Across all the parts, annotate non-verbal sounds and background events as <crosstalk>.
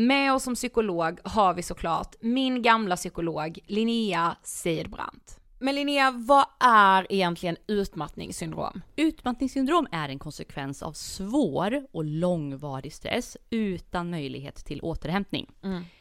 Med oss som psykolog har vi såklart min gamla psykolog Linnea Seidbrant. Men Linnea, vad är egentligen utmattningssyndrom? Utmattningssyndrom är en konsekvens av svår och långvarig stress utan möjlighet till återhämtning.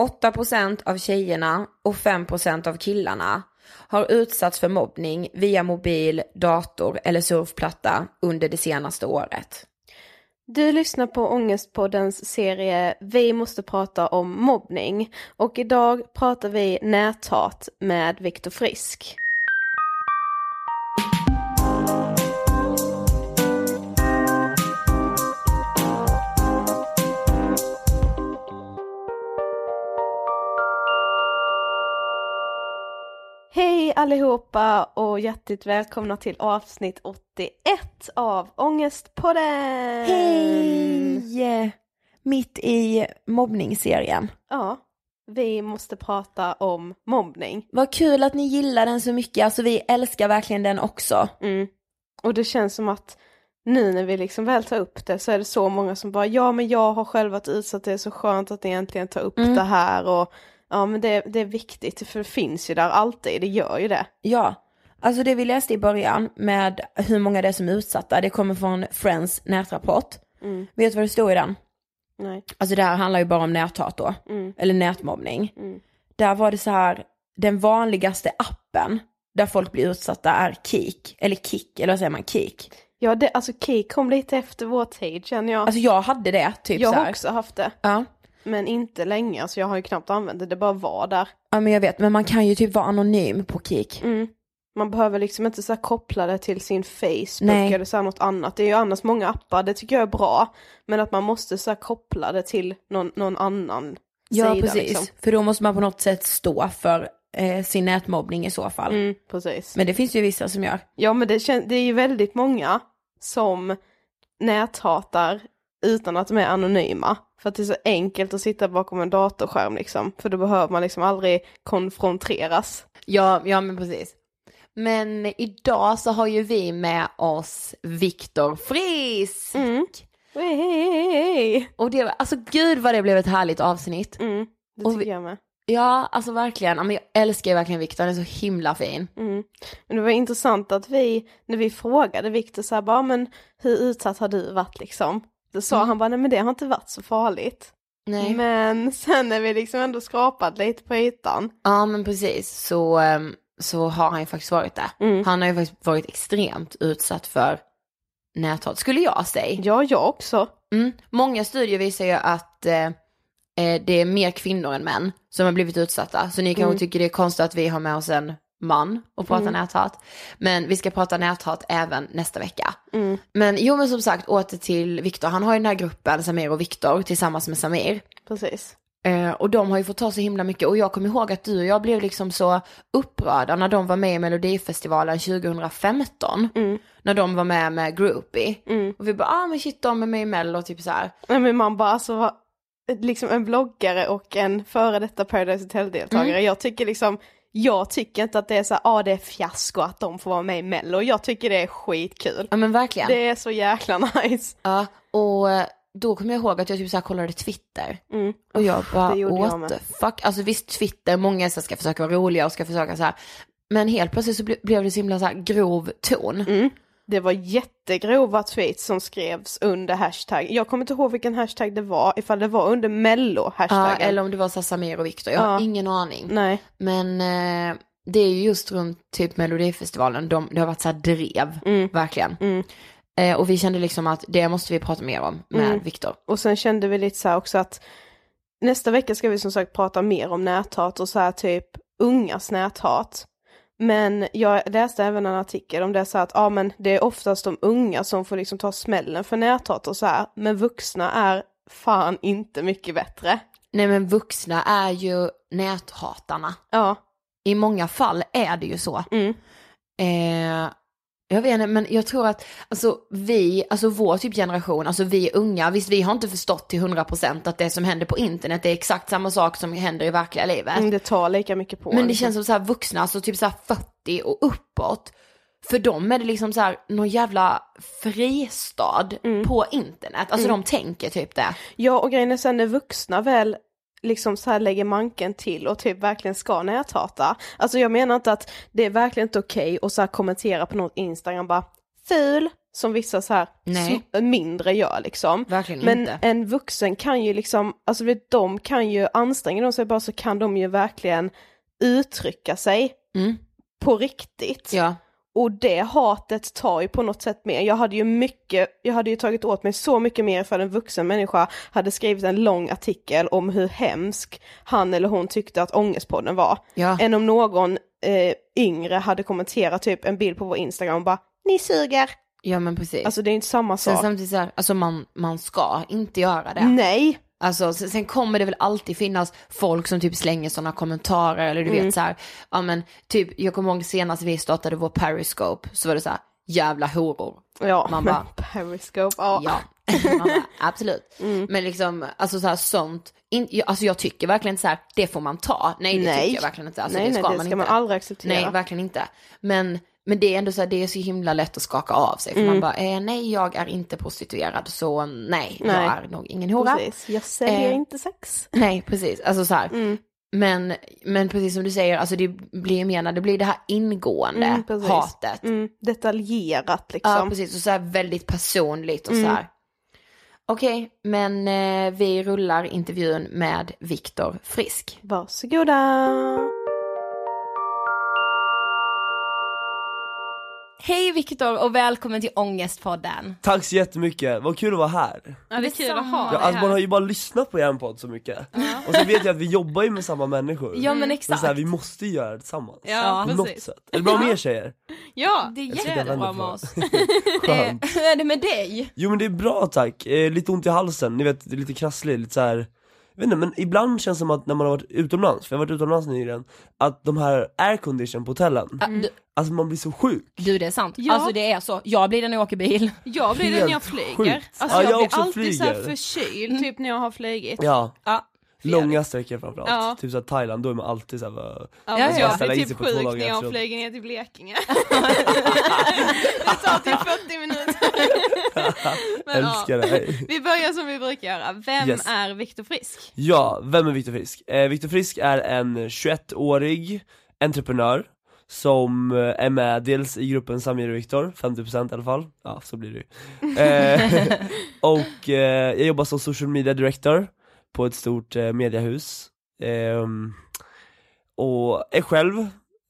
8% av tjejerna och 5% av killarna har utsatts för mobbning via mobil, dator eller surfplatta under det senaste året. Du lyssnar på Ångestpoddens serie Vi måste prata om mobbning och idag pratar vi näthat med Viktor Frisk. Hej allihopa och hjärtligt välkomna till avsnitt 81 av Ångestpodden! Hej! Mitt i mobbningsserien. Ja, vi måste prata om mobbning. Vad kul att ni gillar den så mycket, alltså vi älskar verkligen den också. Mm. Och det känns som att nu när vi liksom väl tar upp det så är det så många som bara ja men jag har själv varit utsatt, det är så skönt att ni äntligen tar upp Mm. det här och ja men det, det är viktigt för det finns ju där alltid, det gör ju det. Ja, alltså det vi läste i början med hur många det är som är utsatta, det kommer från Friends nätrapport. Mm. Vet du vad det står i den? Nej. Alltså det här handlar ju bara om näthat då, Mm. eller nätmobbning. Mm. Där var det så här, den vanligaste appen där folk blir utsatta är Kik, eller Kik, eller vad säger man, Kik. Ja det, alltså Kik kom lite efter vår tid känner jag. Alltså jag hade det, typ jag så har här. också haft det. Ja. Men inte länge, alltså jag har ju knappt använt det, det bara var där. ja, men jag vet, men man kan ju typ vara anonym på Kik. Mm. Man behöver liksom inte så koppla det till sin Facebook Nej. eller så något annat. Det är ju annars många appar, det tycker jag är bra. Men att man måste så koppla det till någon, någon annan Ja, sida precis. liksom. För då måste man på något sätt stå för eh, sin nätmobbning i så fall. Mm, precis. Men det finns ju vissa som gör. Ja men det, kän- det är ju väldigt många som näthatar utan att de är anonyma. För att det är så enkelt att sitta bakom en datorskärm liksom. För då behöver man liksom aldrig konfronteras. Ja, ja men precis. Men idag så har ju vi med oss Viktor Frisk. Mm. Hej, hej, hej. Och det, var- alltså gud vad det blev ett härligt avsnitt. Mm, det tycker vi- jag med. Ja, alltså verkligen. Men jag älskar ju verkligen Viktor, han är så himla fin. Mm. Men det var intressant att vi, när vi frågade Viktor så här, bara, men hur utsatt har du varit liksom? Då sa Mm. han bara, nej men det har inte varit så farligt. Nej. Men sen när vi liksom ändå skrapat lite på ytan. Ja men precis, så, ehm, så har han ju faktiskt varit det. Mm. Han har ju faktiskt varit extremt utsatt för näthat, skulle jag säga. Ja, jag också. Mm. Många studier visar ju att eh, eh, det är mer kvinnor än män som har blivit utsatta. Så ni kanske Mm. tycker det är konstigt att vi har med oss en man och pratar Mm. näthat. Men vi ska prata näthat även nästa vecka. Mm. Men jo men som sagt åter till Viktor, han har ju den här gruppen Samir och Viktor tillsammans med Samir. Precis. Eh, och de har ju fått ta så himla mycket och jag kommer ihåg att du och jag blev liksom så upprörda när de var med i Melodifestivalen 2015. Mm. När de var med med Groupie. Mm. Och vi bara, ah men shit de är med i Mello, typ så här. Nej men man bara alltså, vad- liksom en bloggare och en före detta Paradise Hotel-deltagare. Mm. Jag tycker liksom, jag tycker inte att det är så här, ah det är fiasko att de får vara med i Mello. Jag tycker det är skitkul. Ja men verkligen. Det är så jäkla <laughs> nice. Ja, och eh, då kommer jag ihåg att jag typ så kollade Twitter. Mm. Och jag bara, what the fuck. Alltså visst Twitter, många så ska försöka vara roliga och ska försöka så här. Men helt plötsligt så ble, blev det så himla så grov ton. Mm. Det var jättegrova tweets som skrevs under hashtag. Jag kommer inte ihåg vilken hashtag det var, ifall det var under mello Ja, hashtaggen. eller om det var så Samir och Viktor, jag har Ja. ingen aning. Nej. Men eh, det är ju just runt typ Melodifestivalen, de, det har varit så här drev, Mm. verkligen. Mm. Eh, och vi kände liksom att det måste vi prata mer om med Mm. Viktor. Och sen kände vi lite så här också att nästa vecka ska vi som sagt prata mer om näthat och så här typ ungas näthat. Men jag läste även en artikel om det så att ja men det är oftast de unga som får liksom ta smällen för näthat och så här. Men vuxna är fan inte mycket bättre. Nej men vuxna är ju näthatarna. Ja. I många fall är det ju så. Mm. Eh, Jag vet inte, men jag tror att alltså, vi, alltså vår typ generation, alltså vi unga, visst vi har inte förstått till 100% att det som händer på internet är exakt samma sak som händer i verkliga livet. Mm, det tar lika mycket på Men en, det liksom. känns som så här vuxna, alltså typ så här 40 och uppåt. För dem är det liksom så här någon jävla fristad Mm. på internet. Alltså de tänker typ det. Ja och grejen är sen när vuxna väl liksom så här lägger manken till och typ verkligen ska näthata. Alltså jag menar inte att det är verkligen inte okej att så kommentera på något Instagram bara ful som vissa så här sm- mindre gör liksom. Verkligen Men inte. en vuxen kan ju liksom, alltså vet, de kan ju anstränga de sig bara så kan de ju verkligen uttrycka sig Mm. på riktigt. Ja. Och det hatet tar ju på något sätt mer. Jag hade ju mycket, jag hade ju tagit åt mig så mycket mer för en vuxen människa hade skrivit en lång artikel om hur hemsk han eller hon tyckte att Ångestpodden var. Ja. Än om någon eh, yngre hade kommenterat typ en bild på vår Instagram och bara ni suger. Ja men precis. Alltså det är inte samma sen sak. samtidigt så här, alltså man, man ska inte göra det. Nej, Alltså sen, sen kommer det väl alltid finnas folk som typ slänger sådana kommentarer eller du Mm. vet så här, ja men typ jag kommer ihåg senast vi startade vår periscope så var det så här, jävla horor. ja Man bara- <laughs> periscope, ja. Ja, bara, absolut. <laughs> Mm. Men liksom, alltså så här sånt, in, jag- alltså jag tycker verkligen inte så här, det får man ta. Nej det Nej. tycker jag verkligen inte. Alltså, nej det nej ska det man ska inte. man aldrig acceptera. Nej, verkligen inte. Men, men det är ändå så här, det är så himla lätt att skaka av sig. För Mm. man bara, eh, nej jag är inte prostituerad så nej, Nej. jag är nog ingen hora. Precis, jag säljer Eh, inte sex. Nej, precis. Alltså så här. Mm. Men, men precis som du säger, alltså det blir mer när det blir det här ingående Mm, hatet. Mm, detaljerat liksom. Ja, precis. Och så här väldigt personligt och Mm. så här. Okej, men eh, vi rullar intervjun med Viktor Frisk. Varsågoda. Hej Viktor och välkommen till Ångestpodden. Tack så jättemycket, vad kul att vara här. Ja, det är kul att ha Ja, dig alltså man har här. ju bara lyssnat på er podd så mycket. Och så vet jag att vi jobbar ju med samma människor. Ja men Men exakt. så här, vi måste ju göra det tillsammans. Ja, på något precis. sätt. Är det bra med er tjejer? Ja, det är Jag tycker jag jättebra vänder med på oss. <laughs> <laughs> Skönt. Eh, Hur är det med dig? Jo men det är bra tack, eh, lite ont i halsen, ni vet det är lite krassligt, lite så här. Jag vet inte, men ibland känns det som att när man har varit utomlands, för jag har varit utomlands nyligen, att de här aircondition på hotellen, du, alltså man blir så sjuk. du det är sant. Ja. Alltså det är så. Jag blir det när jag åker bil. jag blir det Helt när jag flyger. sjukt. Alltså Ja, jag, jag blir också alltid så här flyger. förkyld, typ när jag har flugit. Ja, Ja. långa sträckor framförallt. Ja. Typ såhär Thailand, då är man alltid såhär Ja, Ja, ja. jag blir typ sjuk när jag flyger ner till Blekinge. <laughs> det tar typ 40 minuter. <laughs> Men, ja. älskar det. Vi börjar som vi brukar göra. Vem Yes. är Viktor Frisk? Ja, vem är Viktor Frisk? Eh, Viktor Frisk är en 21-årig entreprenör som eh, är med dels i gruppen Samir och Viktor, 50% i alla fall, ja så blir det ju. Eh, <laughs> och eh, jag jobbar som social media director på ett stort eh, mediehus. Ehm, och är själv,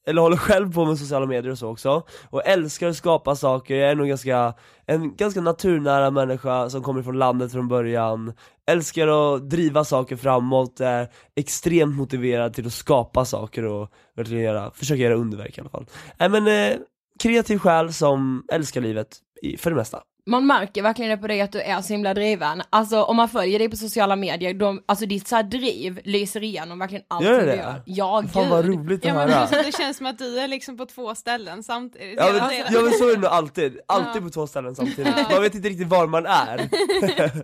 eller håller själv på med sociala medier och så också, och älskar att skapa saker, jag är nog ganska, en ganska naturnära människa som kommer från landet från början, älskar att driva saker framåt, är extremt motiverad till att skapa saker och verkligen göra, försöka göra underverk i alla fall. Nej men, eh, kreativ själ som älskar livet, i, för det mesta. Man märker verkligen det på dig att du är så himla driven. Alltså om man följer dig på sociala medier, de, alltså ditt så här driv lyser igenom verkligen allting Gör det du gör. Ja, Fan vad gud. roligt att Ja men höra. alltså, det känns som att du är liksom på två ställen samtidigt. Ja men, ja men så är det nog alltid, alltid Ja. på två ställen samtidigt. Man vet inte riktigt var man är. <laughs>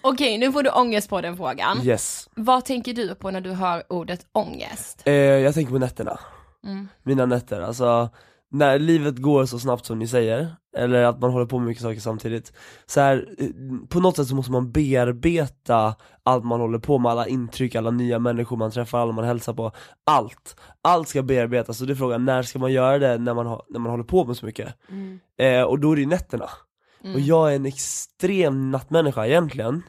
Okej, nu får du ångest på den frågan. Yes. Vad tänker du på när du hör ordet ångest? Eh, jag tänker på nätterna. Mm. Mina nätter, alltså när livet går så snabbt som ni säger, eller att man håller på med mycket saker samtidigt så här, eh, på något sätt så måste man bearbeta allt man håller på med, alla intryck, alla nya människor man träffar, alla man hälsar på, allt, allt ska bearbetas och det är frågan, när ska man göra det när man, när man håller på med så mycket? Eh, och då är det ju nätterna, och jag är en extrem nattmänniska egentligen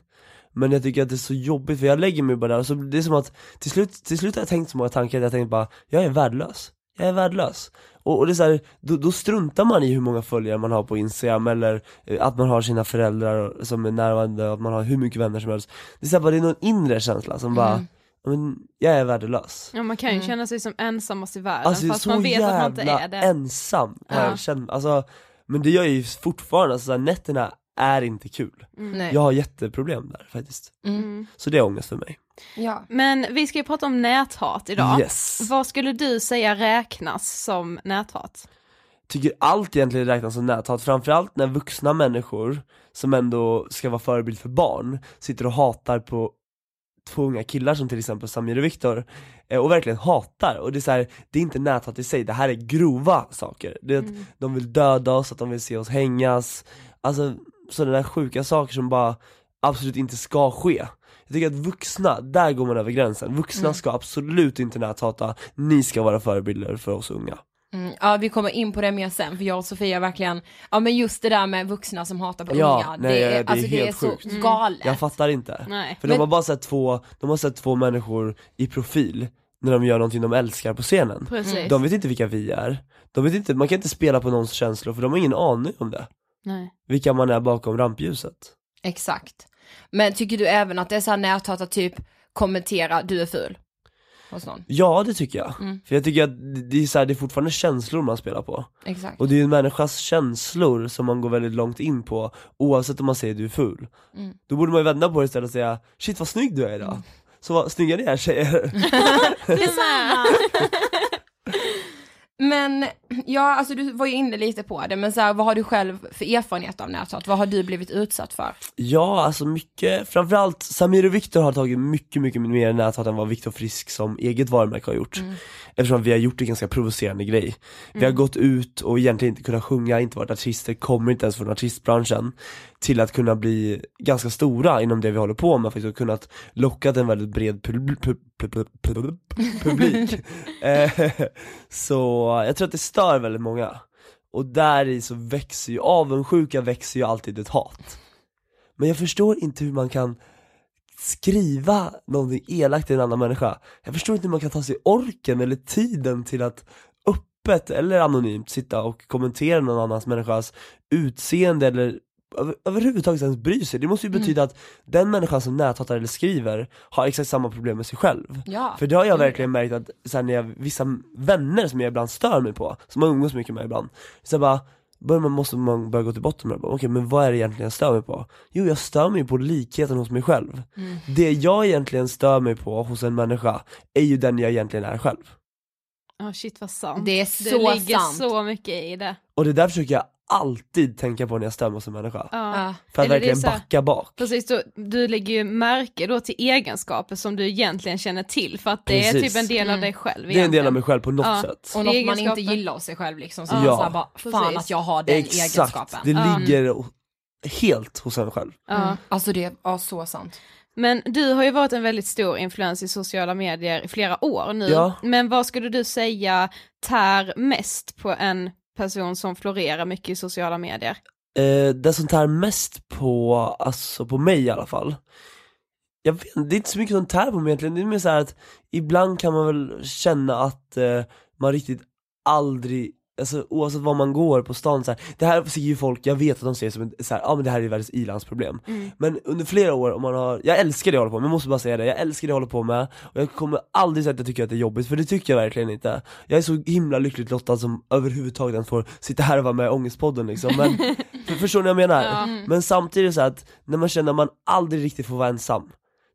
men jag tycker att det är så jobbigt för jag lägger mig bara där och så det är som att till slut, till slut har jag tänkt så många tankar att jag tänkt bara, jag är värdelös jag är värdelös. Och, och det är så här, då, då struntar man i hur många följare man har på instagram eller eh, att man har sina föräldrar som är närvarande, att man har hur mycket vänner som helst Det är så här, bara, det är någon inre känsla som bara, "Ja, men, jag är värdelös Ja man kan ju känna sig som ensammast i världen Alltså fast man vet att man inte är det. ensam Ja. jag känt, alltså, men det gör jag ju fortfarande, alltså, så här, nätterna är inte kul Nej. Jag har jätteproblem där faktiskt, Mm. så det är ångest för mig Ja. Men vi ska ju prata om näthat idag. Yes. Vad skulle du säga räknas som näthat? tycker allt egentligen räknas som näthat, framförallt när vuxna människor som ändå ska vara förebild för barn, sitter och hatar på två unga killar som till exempel Samir och Viktor, eh, och verkligen hatar, och det är så här, det är inte näthat i sig, det här är grova saker. Det är att de vill döda oss, att de vill se oss hängas, alltså sådana där sjuka saker som bara absolut inte ska ske. Jag tycker att vuxna, där går man över gränsen. Vuxna ska absolut inte näthata, ni ska vara förebilder för oss unga. Mm, ja vi kommer in på det mer sen för jag och Sofia verkligen, ja men just det där med vuxna som hatar på Ja, unga, nej, det, det är, är alltså det är så sjukt. galet. Jag fattar inte. Nej. För Men- de har bara sett två, de har sett två människor i profil när de gör någonting de älskar på scenen. Precis. De vet inte vilka vi är, de vet inte, man kan inte spela på någons känslor för de har ingen aning om det. Nej. Vilka man är bakom rampljuset. Exakt. Men tycker du även att det är så här näthata typ kommentera du är ful? Hos någon? Ja det tycker jag. Mm. För jag tycker att det- är, så här, det är fortfarande känslor man spelar på. Exakt. Och det är ju en människas känslor som man går väldigt långt in på, oavsett om man säger du är ful. Mm. Då borde man ju vända på det istället och säga, shit vad snygg du är idag. Så vad snygga ni är tjejer. <laughs> <laughs> Men ja, alltså du var ju inne lite på det, men så här, vad har du själv för erfarenhet av näthat? Vad har du blivit utsatt för? Ja, alltså mycket, framförallt Samir och Viktor har tagit mycket, mycket mer näthat än vad Viktor Frisk som eget varumärke har gjort. Eftersom vi har gjort en ganska provocerande grej. Vi har gått ut och egentligen inte kunnat sjunga, inte varit artister, kommer inte ens från artistbranschen. Till att kunna bli ganska stora inom det vi håller på med, faktiskt och kunnat locka en väldigt bred pub- publik. <laughs> Eh, Så jag tror att det stör väldigt många. Och där i så växer ju, avundsjuka växer ju alltid ett hat. Men jag förstår inte hur man kan skriva någonting elakt till en annan människa. Jag förstår inte hur man kan ta sig orken eller tiden till att öppet eller anonymt sitta och kommentera någon annans människas utseende eller över, överhuvudtaget ens bry sig. Det måste ju betyda att den människan som näthatar eller skriver har exakt samma problem med sig själv. Ja. För det har jag verkligen märkt att så här, när jag, vissa vänner som jag ibland stör mig på, som man umgås mycket med ibland, så bara börjar man, måste man börja gå till botten med det, okej men vad är det egentligen jag stör mig på? Jo jag stör mig på likheten hos mig själv. Det jag egentligen stör mig på hos en människa är ju den jag egentligen är själv. Ja shit vad sant. Det är det så ligger sant. så mycket i det. Och det där försöker jag alltid tänka på när jag stör mig hos en människa. Ja. För att Eller det är verkligen så backa bak. Precis, du, du lägger ju märke då till egenskaper som du egentligen känner till för att det är Precis. typ en del av Mm. dig själv Det är en del av mig egentligen. själv på något Ja. sätt. Och något man Egenskaper. inte gillar hos sig själv liksom. Så Ja. man så bara, fan Precis. att jag har den Exakt, egenskapen. det ligger helt hos en själv. Mm. Alltså det är ja, så sant. Men du har ju varit en väldigt stor influens i sociala medier i flera år nu. Ja. Men vad skulle du säga tär mest på en person som florerar mycket i sociala medier? Eh, det som tär mest på, alltså på mig i alla fall jag vet, inte, det är inte så mycket som tär på mig egentligen, det är mer så här att ibland kan man väl känna att eh, man riktigt aldrig Alltså oavsett var man går på stan så här, det här ser ju folk, jag vet att de ser som en, så här, ja men det här är världens ilandsproblem Men under flera år, om man har, jag älskar det jag håller på med, jag måste bara säga det, jag älskar det jag håller på med Och jag kommer aldrig säga att jag tycker att det är jobbigt, för det tycker jag verkligen inte. Jag är så himla lyckligt lottad som överhuvudtaget får sitta här och vara med i Ångestpodden liksom, men <laughs> för, Förstår ni vad jag menar? Men samtidigt så att, när man känner att man aldrig riktigt får vara ensam.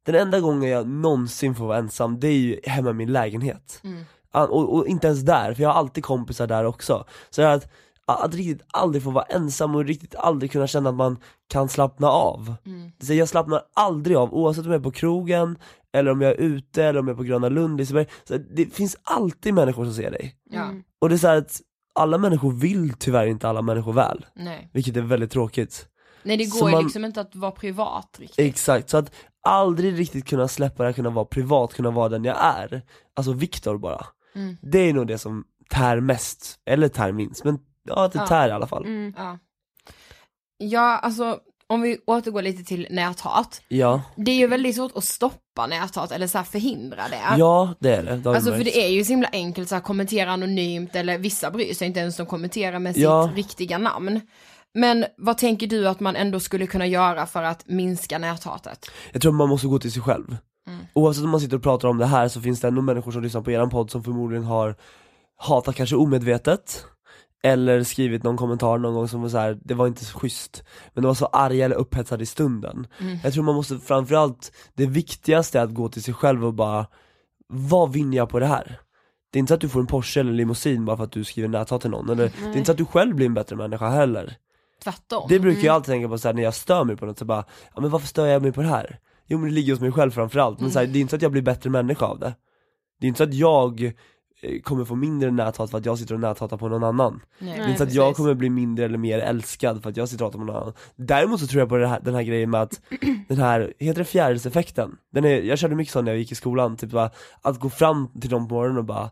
Den enda gången jag någonsin får vara ensam, det är ju hemma i min lägenhet. Ah, och, och inte ens där, för jag har alltid kompisar där också. Så att, att riktigt aldrig få vara ensam och riktigt aldrig kunna känna att man kan slappna av. Så jag slappnar aldrig av, oavsett om jag är på krogen, eller om jag är ute, eller om jag är på Gröna Lund, Liseberg så Det finns alltid människor som ser dig. Ja. Och det är så här att alla människor vill tyvärr inte alla människor väl, Nej. vilket är väldigt tråkigt. Nej det Så går ju man- liksom inte att vara privat riktigt. Exakt, så att aldrig riktigt kunna släppa det, kunna vara privat, kunna vara den jag är. Alltså Viktor bara Mm. Det är nog det som tär mest, eller tär minst, men ja det Ja. tär i alla fall Mm. Ja. ja, alltså om vi återgår lite till näthat. Ja, Det är ju väldigt svårt att stoppa näthat eller så här förhindra det. ja det är det, det Alltså för det är ju så himla enkelt så här kommentera anonymt eller vissa bryr sig inte ens om att kommentera med Ja. sitt riktiga namn. Men vad tänker du att man ändå skulle kunna göra för att minska näthatet? Jag tror man måste gå till sig själv Oavsett om man sitter och pratar om det här så finns det ändå människor som lyssnar på eran podd som förmodligen har hatat kanske omedvetet eller skrivit någon kommentar någon gång som var så här, det var inte så schysst. Men de var så arga eller upphetsade i stunden. Jag tror man måste framförallt, det viktigaste är att gå till sig själv och bara Vad vinner jag på det här? Det är inte så att du får en Porsche eller en limousin bara för att du skriver näthat till någon, eller det är inte så att du själv blir en bättre människa heller. Tvärtom. Det brukar jag alltid tänka på så här, när jag stör mig på något, så bara, ja men varför stör jag mig på det här? Jo men det ligger hos mig själv framförallt, men så här, det är inte så att jag blir bättre människa av det Det är inte så att jag eh, kommer få mindre näthat för att jag sitter och näthatar på någon annan Nej. Det är inte så att jag kommer bli mindre eller mer älskad för att jag sitter och hatar på någon annan Däremot så tror jag på här, den här grejen med att, <clears throat> den här, heter det fjärilseffekten? Den är, jag körde mycket så när jag gick i skolan, typ bara, att gå fram till dem på morgonen och bara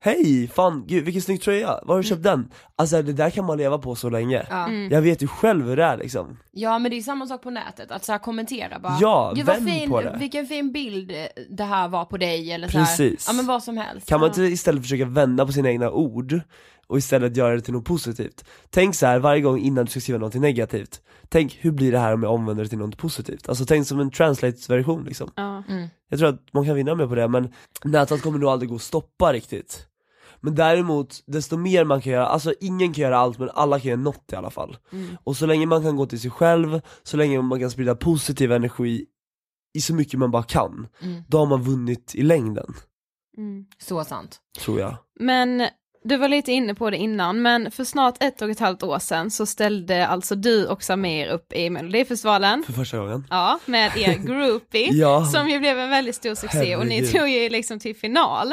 Hej, fan gud vilken snygg tröja, var har du köpt den? Alltså det där kan man leva på så länge Ja. Jag vet ju själv hur det är liksom Ja men det är samma sak på nätet, att så här kommentera bara Ja, "Gud, vad vänd fin, på det." Vilken fin bild det här var på dig eller så här. Precis. Ja men vad som helst. Kan man inte istället försöka vända på sina egna ord och istället göra det till något positivt? Tänk så här varje gång innan du ska skriva något negativt Tänk hur blir det här om jag omvänder det till något positivt? Alltså tänk som en translate-version liksom Ja. Jag tror att man kan vinna med på det men näthat kommer nog aldrig gå att stoppa riktigt Men däremot, desto mer man kan göra, alltså ingen kan göra allt men alla kan göra något i alla fall Och så länge man kan gå till sig själv, så länge man kan sprida positiv energi i så mycket man bara kan, Mm. då har man vunnit i längden, Mm. Så sant. tror jag Men du var lite inne på det innan, men för snart ett och ett halvt år sedan så ställde alltså du och Samir upp i Melodifestivalen. För första gången Ja, med er <laughs> groupie, Ja. som ju blev en väldigt stor succé och ni Herregud. tog ju liksom till final.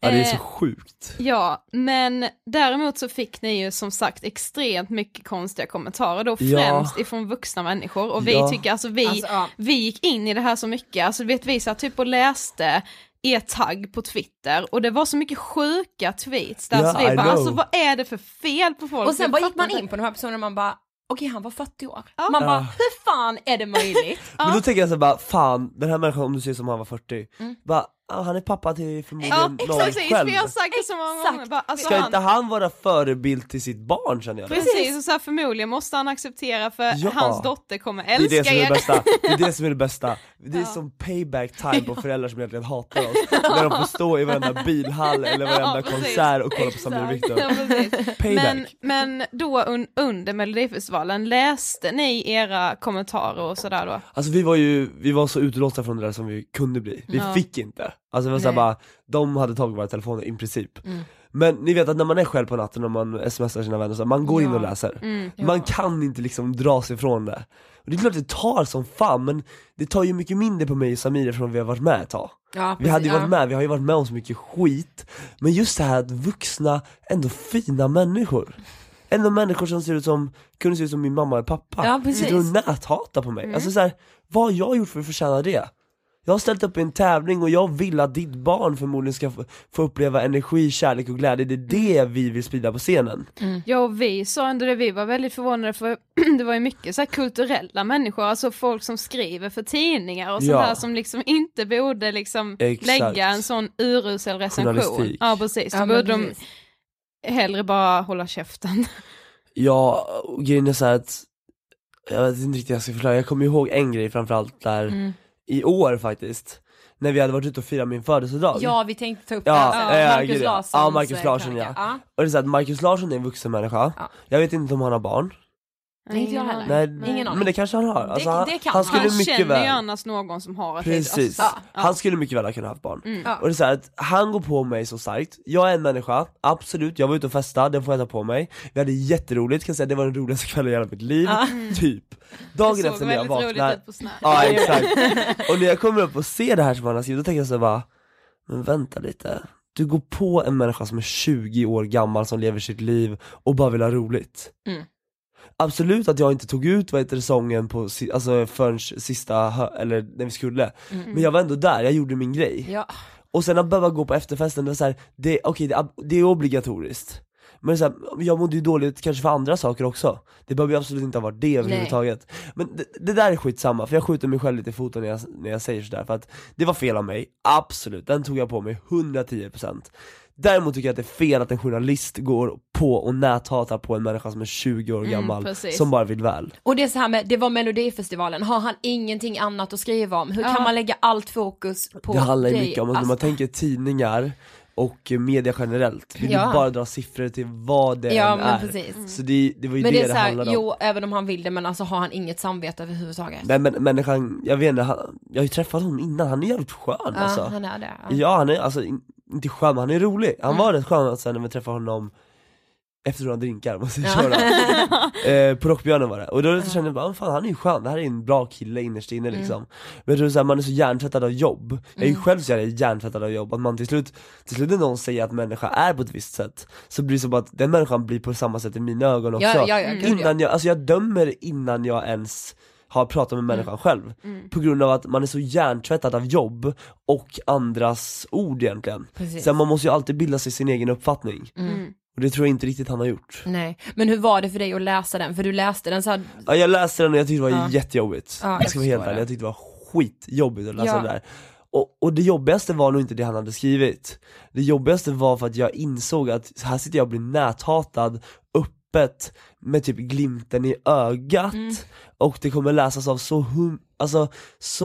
Ja det är så Eh, sjukt Ja, men däremot så fick ni ju som sagt extremt mycket konstiga kommentarer då, Ja. främst ifrån vuxna människor och vi Ja. tycker, alltså vi, Alltså, ja. vi gick in i det här så mycket, alltså vet vi satt typ och läste er tagg på Twitter och det var så mycket sjuka tweets där Ja, så vi I bara, know. alltså vad är det för fel på folk? Och sen bara gick man in på de här personerna och man bara okej han var 40 år. Ja. Man bara Ja. hur fan är det möjligt? Men då tänker jag så bara, fan den här människan om du ser som han var 40, bara, ah, han är pappa till Ja, förmodligen någon precis, själv vi har sagt det så många Exakt. gånger. Bara, alltså, Ska han, inte han vara förebild till sitt barn känner jag? Precis, och så här, förmodligen måste han acceptera för Ja. hans dotter kommer Det är älska det som är det bästa, det är det som är det bästa. Det är Ja. som payback time på föräldrar som egentligen hatar oss. När de får stå i varenda <laughs> bilhall eller varenda Ja, konsert och kolla på Samir och Viktor Ja, Men, men då un, under Melodifestivalen, läste ni era kommentarer och sådär då? Alltså vi var ju, vi var så utlåsta från det där som vi kunde bli, vi Ja. fick inte Alltså det var Nej. bara, de hade tagit våra telefoner i princip Mm. Men ni vet att när man är själv på natten och man smsar sina vänner så här, man går in och Ja. läser Mm. Man kan inte liksom dra sig ifrån det Och det är klart det tar som fan men det tar ju mycket mindre på mig och Samir eftersom vi har varit med ett tag Ja, Vi hade ju precis, varit med, vi har ju varit med om så mycket skit Men just det här att vuxna, ändå fina människor Ändå människor som ser ut som, kunde se ut som min mamma och pappa Ja, precis. Sitter och näthatar på mig, alltså så här, vad har jag gjort för att förtjäna det? Jag har ställt upp i en tävling och jag vill att ditt barn förmodligen ska få, uppleva energi, kärlek och glädje, det är det vi vill sprida på scenen Ja, och vi sa ändå det, vi var väldigt förvånade för <clears throat> det var ju mycket så här kulturella människor, alltså folk som skriver för tidningar och sånt Ja. där som liksom inte borde liksom Exakt. lägga en sån urusel recension. Ja, precis. Då Ja, borde de precis. hellre bara hålla käften. Ja, och grejen är så här att Jag vet inte riktigt hur jag ska förklara, jag kommer ihåg en grej framförallt där Mm. I år faktiskt När vi hade varit ute och firat min födelsedag Ja vi tänkte ta upp Ja, det, alltså, ja, Marcus gud, ja. Ja, Marcus Larsson, krönika. ja. Och det är så att Marcus Larsson är en vuxen människa, Ja. jag vet inte om han har barn Nej, inte jag heller. Nej, Ingen aning. men det kanske han har, alltså, Det- han, det kan han skulle Han mycket känner ju väl annars någon som har ett Precis, alltså, ja. han skulle mycket väl ha kunnat ha haft barn. Ja. Och det är så här att han går på mig så starkt, jag är en människa, absolut, jag var ute och festade, det får jag ta på mig. Vi hade jätteroligt, kan säga. Det var den roligaste kvällen i hela mitt liv, <laughs> typ. Dagen Det efter när jag vaknar, ja exakt. <laughs> Och när jag kommer upp och ser det här som han har skrivit, då tänker jag så bara Men vänta lite, du går på en människa som är 20 år gammal som lever sitt liv och bara vill ha roligt. Mm. Absolut att jag inte tog ut vad heter det, sången på, alltså förrän sista, eller när vi skulle. Men jag var ändå där, jag gjorde min grej. Ja. Och sen att behöva gå på efterfesten, det var så här, det, okej det, det är obligatoriskt. Men så här, jag mådde ju dåligt kanske för andra saker också. Det behöver ju absolut inte ha varit det överhuvudtaget. Men det, det där är skitsamma, för jag skjuter mig själv lite i foten när jag, när jag säger sådär För att det var fel av mig, absolut, den tog jag på mig 110% Däremot tycker jag att det är fel att en journalist går på och näthatar på en människa som är 20 år gammal, precis. som bara vill väl Och det är så här med, det var melodifestivalen, har han ingenting annat att skriva om? Hur Ja. kan man lägga allt fokus på Det handlar ju dig? mycket om, att Alltså, när man tänker tidningar och media generellt, vill Ja. du bara dra siffror till vad det Ja än men är precis. Så det, det var ju Men det det är det, så här, handlade om jo även om han vill det men alltså har han inget samvete överhuvudtaget? Nej men människan, jag vet inte, han, jag har ju träffat honom innan, han är jävligt skön ja, alltså han är det. Ja. Ja han är alltså, in- inte skön men han är rolig, han Mm. var rätt skön sen när vi träffade honom efter några drinkar <laughs> måste jag Ja. köra. <laughs> eh, på Rockbjörnen var det, och då kände jag bara, "Ah, fan han är ju skön, det här är en bra kille innerst inne Mm. liksom Men jag tror såhär, man är så hjärntvättad av jobb, jag är ju själv så hjärntvättad av jobb, att man till slut, till slut när någon säger att människa är på ett visst sätt Så blir det som att den människan blir på samma sätt i mina ögon också Ja, ja, ja. Innan jag, alltså jag dömer innan jag ens har pratat med Mm. människan själv På grund av att man är så hjärntvättad av jobb och andras ord egentligen Precis. Så man måste ju alltid bilda sig sin egen uppfattning Mm. Och det tror jag inte riktigt han har gjort Nej, men hur var det för dig att läsa den? För du läste den så här, Ja, jag läste den och jag tyckte det var Ja. jättejobbigt. Ja, jag jag ska vara helt ärlig, jag tyckte det var skitjobbigt att läsa Ja. det där. Och, och det jobbigaste var nog inte det han hade skrivit. Det jobbigaste var för att jag insåg att här sitter jag och blir näthatad öppet med typ glimten i ögat Mm. och det kommer läsas av så hum, alltså så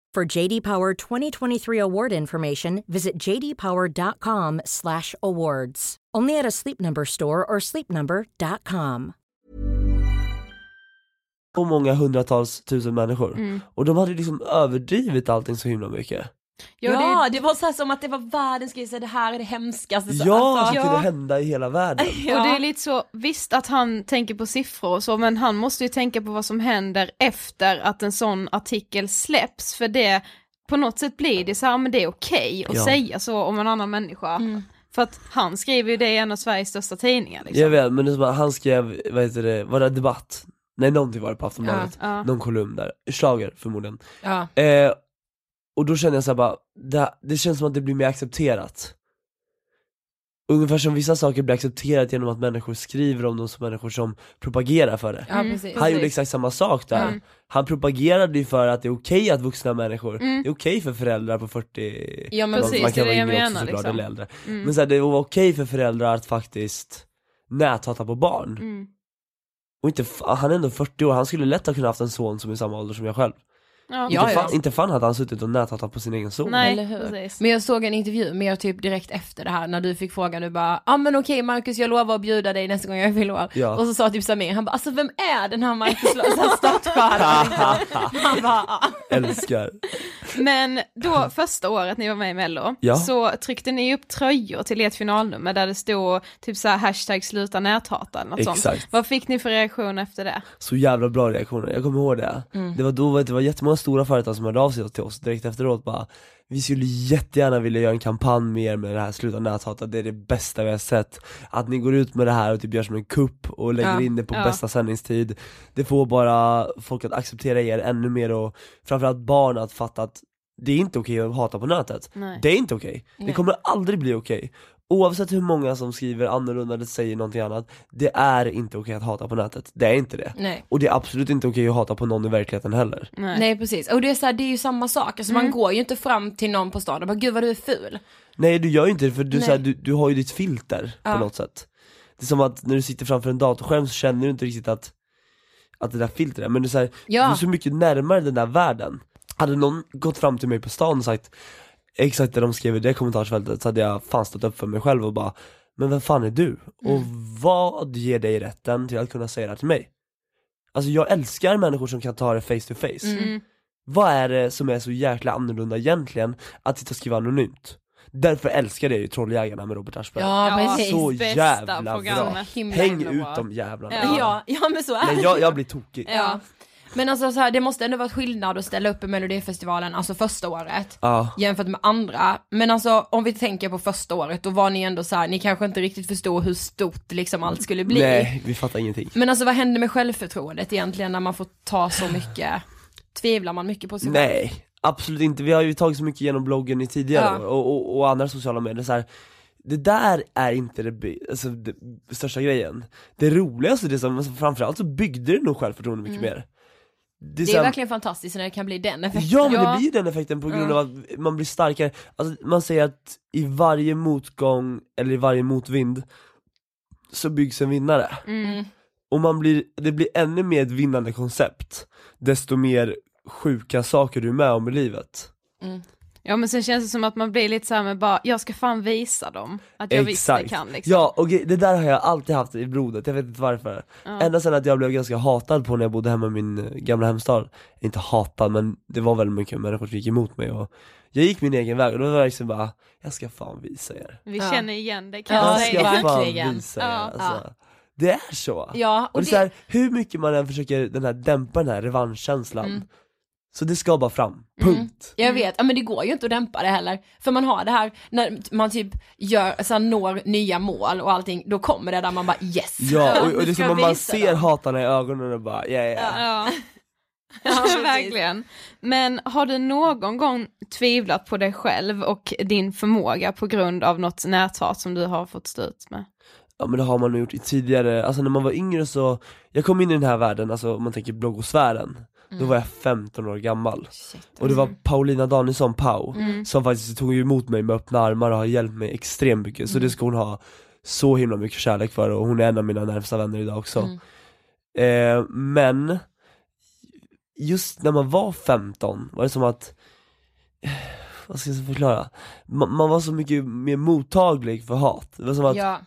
For JD Power 2023 award information, visit jdpower.com/awards. Only at a Sleep Number store or sleepnumber.com. så många hundratals tusen människor. Mm. Och de hade liksom överdrivit allting så himla mycket. Ja, det... var så här som att det var världens grej, så det här är det hemskaste. Så, Ja, alltså, det kunde hända i hela världen. <laughs> Och det är lite så, visst att han tänker på siffror och så, men han måste ju tänka på vad som händer efter att en sån artikel släpps, för det, på något sätt blir det så här, men det är okej att Ja. säga så om en annan människa. Mm. För att han skriver ju det i en av Sveriges största tidningar liksom. Jag vet, men det är som att han skrev, vad heter det, var det debatt? Nej någonting var det på Aftonbladet, Ja, ja. någon kolumn där, Schlager förmodligen. Ja. Eh, och då kände jag såhär bara, det, det känns som att det blir mer accepterat. Ungefär som vissa saker blir accepterat genom att människor skriver om dem som människor som propagerar för det. Ja, Mm. precis. Han gjorde exakt samma sak där. Mm. Han propagerade ju för att det är okej att vuxna människor, Mm. det är okej för föräldrar på 40, Ja, men Precis, man kan det är vara yngre också såklart, liksom. eller äldre. Mm. Men så här, det var okej för föräldrar att faktiskt näthata på barn. Mm. Och inte, han är ändå 40 år, han skulle lätt ha kunnat haft en son som är samma ålder som jag själv. Ja. inte. Fan, inte fan hade han suttit och näthatat på sin egen son. Nej, Eller hur? precis. Men jag såg en intervju med er typ direkt efter det här när du fick frågan, du bara, ja ah, men okej Marcus jag lovar att bjuda dig nästa gång jag fyller år. Ja. Och så sa typ Samir, han bara, alltså vem är den här Marcus startstjärnan. <laughs> <laughs> Han bara, ah. Älskar. Men då första året ni var med i mello, Ja. så tryckte ni upp tröjor till ert finalnummer där det stod typ så här hashtag sluta näthata eller något sånt. Exakt. Vad fick ni för reaktion efter det? Så jävla bra reaktioner, jag kommer ihåg det. Mm. Det var då det var jättemånga stora företag som hörde av sig till oss direkt efteråt bara Vi skulle jättegärna vilja göra en kampanj med er med det här sluta näthata, det är det bästa vi har sett Att ni går ut med det här och typ gör som en kupp och lägger Ja, in det på ja. bästa sändningstid Det får bara folk att acceptera er ännu mer och framförallt barn att fatta att det är inte okej att hata på nätet Nej. Det är inte okej, det Nej. kommer aldrig bli okej Oavsett hur många som skriver annorlunda eller säger någonting annat Det är inte okej att hata på nätet, det är inte det Nej. och det är absolut inte okej att hata på någon i verkligheten heller Nej. Nej precis, och det är så här, det är ju samma sak, alltså man går ju inte fram till någon på stan och bara gud vad du är ful. Nej du gör ju inte det för du, så här, du, du har ju ditt filter Ja. på något sätt Det är som att när du sitter framför en datorskärm så känner du inte riktigt att Att det där filtret är, men du, är så här, Ja. du är så mycket närmare den där världen Hade någon gått fram till mig på stan och sagt exakt det de skrev i det kommentarsfältet så hade jag fan stått upp för mig själv och bara Men vem fan är du? Och vad ger dig rätten till att kunna säga det här till mig? Alltså jag älskar människor som kan ta det face to face Mm. Vad är det som är så jäkla annorlunda egentligen att sitta och skriva anonymt? Därför älskar jag ju Trolljägarna med Robert Aschberg Ja, precis. Så Bästa jävla bra, häng ut de jävlarna Ja, ja men så är Men det jag, jag blir tokig Ja. Men alltså så här, det måste ändå varit skillnad att ställa upp i melodifestivalen, alltså första året. Ja. Jämfört med andra. Men alltså om vi tänker på första året, då var ni ändå så här, ni kanske inte riktigt förstod hur stort liksom allt skulle bli. Nej, vi fattar ingenting Men alltså vad händer med självförtroendet egentligen när man får ta så mycket? Tvivlar man mycket på sig själv? Nej, absolut inte. Vi har ju tagit så mycket genom bloggen i tidigare Ja. och, och, och andra sociala medier så här. Det där är inte det, alltså, det största grejen. Det roligaste, det som, alltså, framförallt så byggde det nog självförtroende mycket Mm. mer. Det är så här- verkligen fantastiskt när det kan bli den effekten. Ja men det blir den effekten på grund av att man blir starkare, alltså, man säger att i varje motgång, eller i varje motvind, så byggs en vinnare. Mm. Och man blir, det blir ännu mer ett vinnande koncept, desto mer sjuka saker du är med om i livet. Ja men sen känns det som att man blir lite såhär med bara, jag ska fan visa dem att jag visst det kan liksom. Ja, och det där har jag alltid haft i blodet, jag vet inte varför. Ja. Ända sedan att jag blev ganska hatad på när jag bodde hemma i min eh, gamla hemstad. Inte hatad, men det var väldigt mycket människor som gick emot mig och jag gick min egen väg och då var jag liksom bara, jag ska fan visa er. Vi Ja. känner igen det kan Ja, jag jag säga. ska fan visa er Ja. alltså. Det är så. Ja, Och det är så här, hur mycket man än försöker den här, dämpa den här revanschkänslan, Mm. Så det ska bara fram, punkt. Jag vet, ja, men det går ju inte att dämpa det heller. För man har det här, när man typ gör, så här, når nya mål och allting, då kommer det där man bara yes. Ja, och, och det är som om man ser dem. hatarna i ögonen och bara, ja ja <laughs> ja. <laughs> Ja. Verkligen. Men har du någon gång tvivlat på dig själv och din förmåga på grund av något näthat som du har fått stå ut med? Ja men det har man nog gjort i tidigare, alltså när man var yngre så, jag kom in i den här världen, alltså om man tänker bloggosfären, då var jag 15 år gammal. Och det var Paulina Danielsson, Pau, som faktiskt tog emot mig med öppna armar och har hjälpt mig extremt mycket, så det ska hon ha så himla mycket kärlek för och hon är en av mina närmsta vänner idag också. Eh, men, just när man var 15 var det som att, vad ska jag förklara? Man, man var så mycket mer mottaglig för hat, det var som att Ja,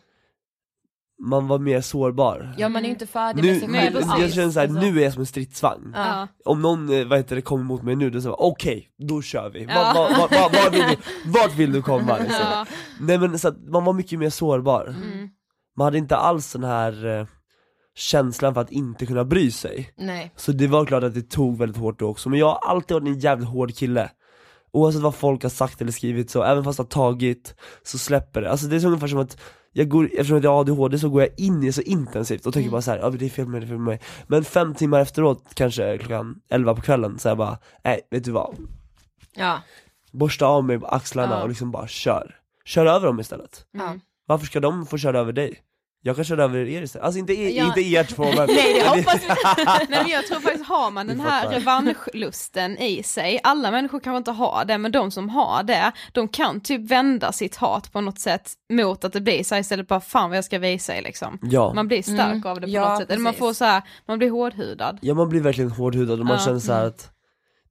man var mer sårbar ja man är ju inte färdig nu, med sig nu, själv. jag känner såhär, Alltså. nu är jag som en stridsvagn Ja. Om någon, eh, vad heter det, kommer emot mig nu, då säger okej, då kör vi, Ja. Va- va- va- va- vart, vill du, <laughs> vart vill du komma liksom? Ja. Nej men så att man var mycket mer sårbar Mm. Man hade inte alls den här eh, känslan för att inte kunna bry sig Nej. Så det var klart att det tog väldigt hårt då också, men jag har alltid varit en jävligt hård kille Oavsett vad folk har sagt eller skrivit så, även fast det har tagit, så släpper det. Alltså det är så ungefär som att jag går, eftersom att jag har ADHD så går jag in i så intensivt och tänker bara så här, ja det är fel med det är fel med mig Men fem timmar efteråt, kanske klockan 11 på kvällen, så jag bara, nej vet du vad? Ja. Borsta av mig axlarna Ja. och liksom bara kör Kör över dem istället Ja. Varför ska de få köra över dig? Jag kan köra över er istället, alltså inte, er, Ja. inte er två <laughs> men Nej, det hoppas <laughs> Nej men jag tror faktiskt har man den här revanschlusten i sig, alla människor kanske inte har det, men de som har det, de kan typ vända sitt hat på något sätt mot att det blir så här istället bara fan vad jag ska visa er liksom. Ja. Man blir stark Mm. av det på Ja, något sätt, eller man får så här, man blir hårdhudad. Ja man blir verkligen hårdhudad och man Ja. känner så här att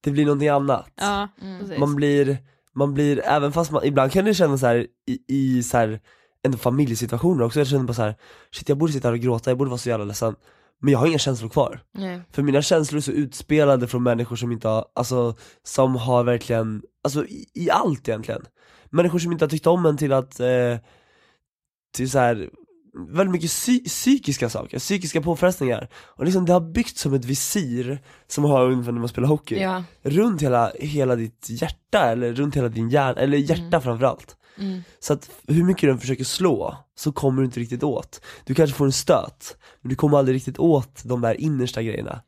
det blir någonting annat Ja, Mm. man blir, man blir, även fast man, ibland kan det kännas så här i, i så här, en familjesituationer också, jag känner bara så här, shit jag borde sitta här och gråta, jag borde vara så jävla ledsen. Men jag har inga känslor kvar, Nej. för mina känslor är så utspelade från människor som inte har, alltså som har verkligen, alltså i, i allt egentligen. Människor som inte har tyckt om en till att, eh, till så här väldigt mycket psy- psykiska saker, psykiska påfrestningar Och liksom det har byggts som ett visir, som har ungefär när man spelar hockey Ja. runt hela, hela ditt hjärta, eller runt hela din hjärna, eller hjärta framförallt Mm. Så att hur mycket du försöker slå, så kommer du inte riktigt åt Du kanske får en stöt, men du kommer aldrig riktigt åt de där innersta grejerna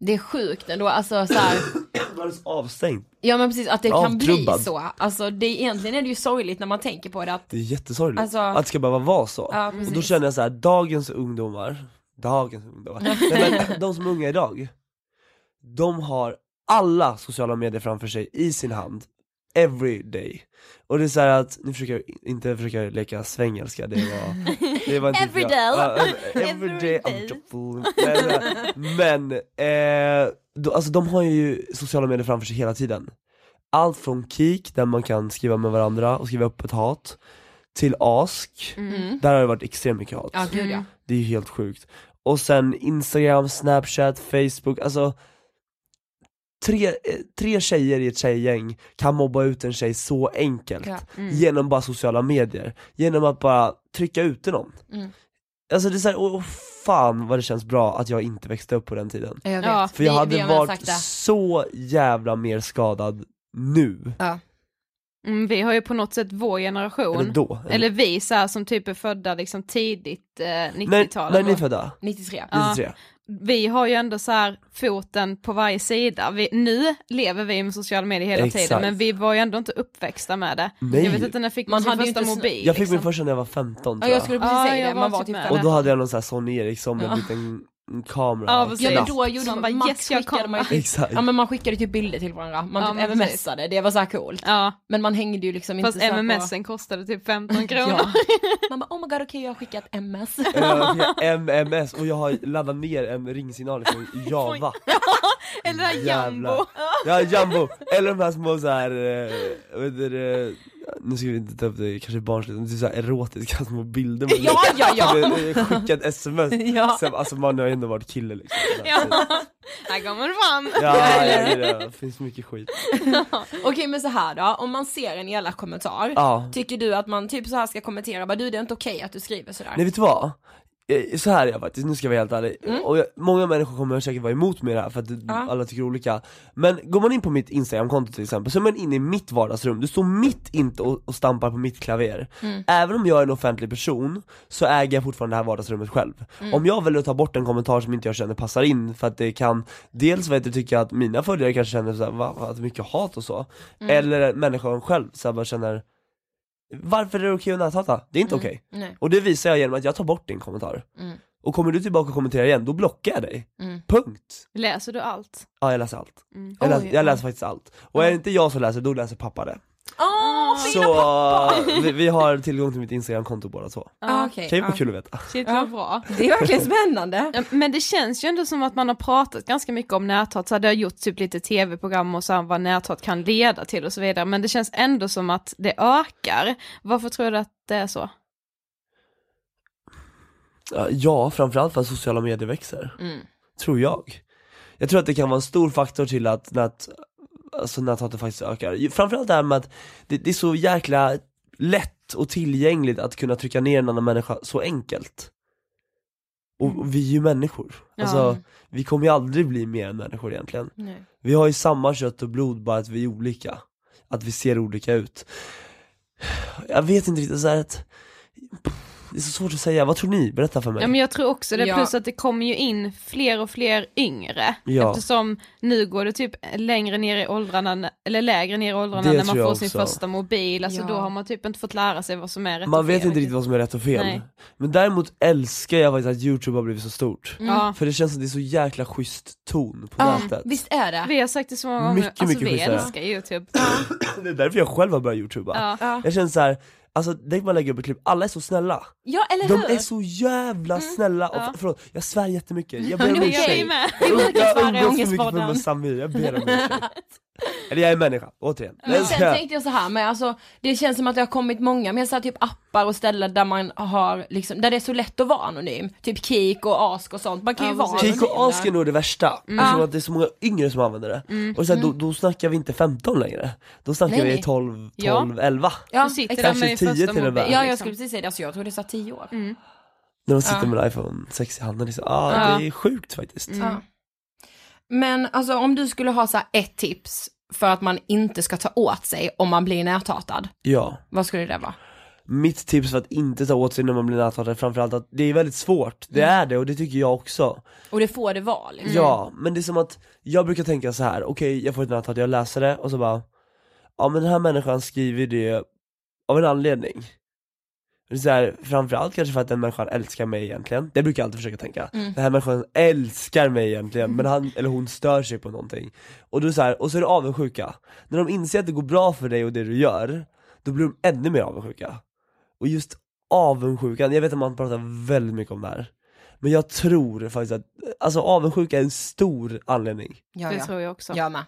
Det är sjukt ändå, alltså så här. <sniffs> Så avstängd. Ja men precis att det kan bli Avtrubbad. så. Alltså det, egentligen är det ju sorgligt när man tänker på det att, Det är jättesorgligt, Alltså- att det ska behöva vara så. Ja Och då känner jag så här, dagens ungdomar, dagens ungdomar, nej, men de som är unga idag De har alla sociala medier framför sig i sin hand, every day Och det är så här att, nu försöker jag inte försöka leka svengelska, det var, <laughs> det var inte Every bra. day. Ja, every <laughs> day. Men, men eh, då, alltså de har ju sociala medier framför sig hela tiden allt från Kik, där man kan skriva med varandra och skriva öppet hat, till Ask, Mm. där har det varit extremt mycket hat. Ja gud ja. Det är ju helt sjukt. Och sen Instagram, Snapchat, Facebook, alltså Tre, eh, tre tjejer i ett tjejgäng kan mobba ut en tjej så enkelt Ja. Mm. genom bara sociala medier, genom att bara trycka ut någon. Mm. Alltså det är såhär, åh fan vad det känns bra att jag inte växte upp på den tiden. Jag vet. Ja, För jag Vi- hade vi varit så jävla mer skadad nu. Ja. Mm, vi har ju på något sätt vår generation, Eller då. eller vi så här, som typ är födda liksom tidigt eh, när, 90-tal. när är ni födda? 93. Ja. 93? Vi har ju ändå så här foten på varje sida. Vi, nu lever vi med sociala medier hela Exakt. tiden men vi var ju ändå inte uppväxta med det. Nej. Jag vet inte när fick Man man sin första mobil. Jag fick min liksom. första när jag var 15 Ja tror jag jag. skulle precis Ja, säga jag det, man var typ typ med fem. Och då hade jag någon sån här Sony Ericsson med en liten kamera. Ja, precis. Ja men då gjorde Man bara, yes, jag skickade man <laughs> ju Exakt. ja men man skickade typ bilder till varandra, man Ja, typ mmsade, det var så här coolt. Ja, Men man hängde ju liksom inte fast så här MMSen kostade typ 15 på... <laughs> kronor. Ja. <laughs> Man bara oh my god okej jag har skickat ms. Fick MMS och jag har laddat ner en ringsignal från Java. Eller Jävlar. Jumbo. Ja, Jumbo! Eller de här små såhär, äh, vet du, det, nu ska vi inte ta upp det kanske barnsligt, men det är så här erotiska små bilder man <laughs> Ja, ja, <laughs> ja. Skicka Skickat sms, Ja. Sen, alltså man har ju ändå varit kille liksom <laughs> Ja, här kommer fram. Ja, ja, ja, det finns mycket skit Okej men så här då, om man ser en elak kommentar, Ja, tycker du att man typ så här ska kommentera, bara du det är inte okej att du skriver sådär? nej vet du vad? Eh, Så här är jag faktiskt, nu ska jag vara helt ärlig, och jag, många människor kommer säkert vara emot mig i det här för att Mm. Ja. alla tycker olika Men går man in på mitt instagramkonto till exempel, så är man inne i mitt vardagsrum, du står mitt inte och, och stampar på mitt klaver Mm. Även om jag är en offentlig person, så äger jag fortfarande det här vardagsrummet själv Mm. Om jag väljer att ta bort en kommentar som inte jag känner passar in, för att det kan Dels vet jag tycka att mina följare kanske känner såhär, va, va, att mycket hat och så Mm. Eller människan själv så här, bara känner Varför är det okej att näthata? Det är inte okej Nej. och det visar jag genom att jag tar bort din kommentar. Mm. Och kommer du tillbaka och kommenterar igen, då blockar jag dig. Mm. Punkt. Läser du allt? Ja jag läser allt. Mm. Jag, läser, jag ja. läser faktiskt allt. Och är det inte jag som läser, då läser pappa det. Åh, fina Så pappa! vi, vi har tillgång till mitt instagramkonto båda två. Ah, okej, Kan ju vara kul att veta. Shit vad bra. Det är verkligen spännande. Men det känns ju ändå som att man har pratat ganska mycket om näthat, så här, det har gjort typ lite tv-program och så här, vad näthat kan leda till och så vidare, men det känns ändå som att det ökar. Varför tror du att det är så? Ja, framförallt för att sociala medier växer. Mm. Tror jag. Jag tror att det kan vara en stor faktor till att nät, alltså näthatet faktiskt ökar. Framförallt det här med att det, det är så jäkla lätt och tillgängligt att kunna trycka ner en annan människa så enkelt. Och, och vi är ju människor. Ja. Alltså, vi kommer ju aldrig bli mer än människor egentligen. Nej. Vi har ju samma kött och blod, bara att vi är olika. Att vi ser olika ut. Jag vet inte riktigt så att det är så svårt att säga, vad tror ni? Berätta för mig. Ja men jag tror också det, Ja. plus att det kommer ju in fler och fler yngre. Ja. Eftersom nu går det typ längre ner i åldrarna, eller lägre ner i åldrarna Det när man får sin första mobil, alltså Ja. då har man typ inte fått lära sig vad som är rätt Man och vet fel. inte riktigt vad som är rätt och fel. Nej. Men däremot älskar jag faktiskt att youtube har blivit så stort. Ja. För det känns som det är så jäkla schysst ton på Ja, nätet. visst är det? Vi har sagt det så många gånger, Mycket, alltså mycket vi schysstare. älskar youtube. <laughs> Det är därför jag själv har börjat youtuba. Ja. Ja. Jag känner så här. Alltså tänk man lägger upp ett klipp, alla är så snälla. Ja eller De hur? är så jävla snälla, och Ja. förlåt, jag svär jättemycket, jag ber om <laughs> ursäkt. jag med. Jag umgås för mycket med Samir, jag ber om ursäkt. <laughs> Eller jag är människa, återigen. Men Jag sen ska- tänkte jag så här med alltså, det känns som att det har kommit många med så här, typ appar och ställen där man har liksom, där det är så lätt att vara anonym. Typ Kik och Ask och sånt, man kan ju Ja, vara. Kik och Ask är nog det värsta, eftersom att det är så många yngre som använder det. Och så här, då, då snackar vi inte 15 längre, då snackar Nej, vi nej. 12, Ja. 12, 11. Ja, Du sitter exakt. där med din Kanske 10 första till och med. Ja jag liksom. skulle precis säga det, alltså jag tror det sa 10 år. Mm. När de sitter Ja. med en iPhone 6 i handen, liksom. ah, Ja. det är sjukt faktiskt. Mm. Ja. Men alltså om du skulle ha så här ett tips för att man inte ska ta åt sig om man blir näthatad, Ja. vad skulle det vara? Mitt tips för att inte ta åt sig när man blir näthatad är framförallt att det är väldigt svårt, det är det och det tycker jag också. Och det får det vara liksom. Ja, men det är som att jag brukar tänka så här: okej jag får ett näthat, jag läser det och så bara Ja men den här människan skriver det av en anledning det är så här, framförallt kanske för att den människan älskar mig egentligen, det brukar jag alltid försöka tänka Mm. Den här människan älskar mig egentligen, men han eller hon stör sig på någonting Och då så här, och så är det avundsjuka När de inser att det går bra för dig och det du gör, då blir de ännu mer avundsjuka Och just avundsjukan, jag vet att man pratar väldigt mycket om det här Men jag tror faktiskt att, alltså avundsjuka är en stor anledning Ja, Det ja. tror jag också. Jag med.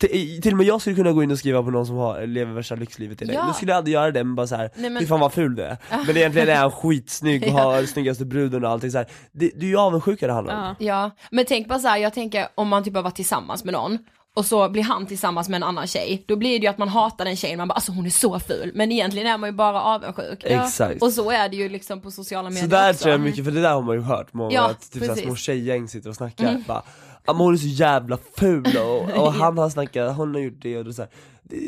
Till, till och med jag skulle kunna gå in och skriva på någon som har, lever värsta lyxlivet i dig. Ja. Nu skulle jag aldrig göra det men bara så här, Nej, men- fy fan vad ful du är. Men egentligen är han skitsnygg och <laughs> har snyggaste bruden och allting så här. Det, det är ju avundsjuka det handlar om. Ja, men tänk bara så här, jag tänker om man typ har varit tillsammans med någon och så blir han tillsammans med en annan tjej, då blir det ju att man hatar den tjejen, man bara alltså hon är så ful, men egentligen är man ju bara avundsjuk. Exakt. Och så är det ju liksom på sociala medier Så där också. tror jag mycket, för det där har man ju hört många, Ja, att typ såhär, små tjejgäng sitter och snackar Mm. bara Ja men hon är så jävla ful och, och <laughs> han har snackat, hon har gjort det och det så här.